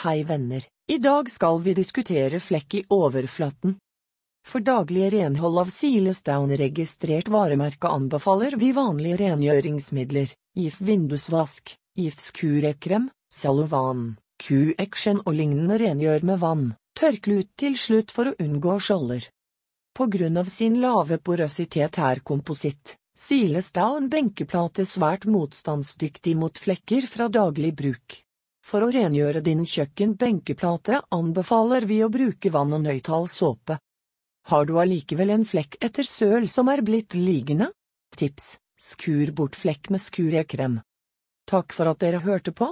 Hei venner, i dag skal vi diskutere flekk i overflaten. For daglig renhold av Silestown-registrert varemerke anbefaler vi vanlige rengjøringsmidler, GIF vindusvask, GIF skurekrem, Salovan, Q-action og lignende rengjør med vann, tørklut til slutt for å unngå skjolder. På grunn av sin lave porøsitet er kompositt, Silestown benkeplate svært motstandsdyktig mot flekker fra daglig bruk. For å rengjøre din kjøkken-benkeplate anbefaler vi å bruke vann og nøytral såpe. Har du allikevel en flekk etter søl som er blitt liggende? Tips, skur bort flekk med skurekrem. Takk for at dere hørte på.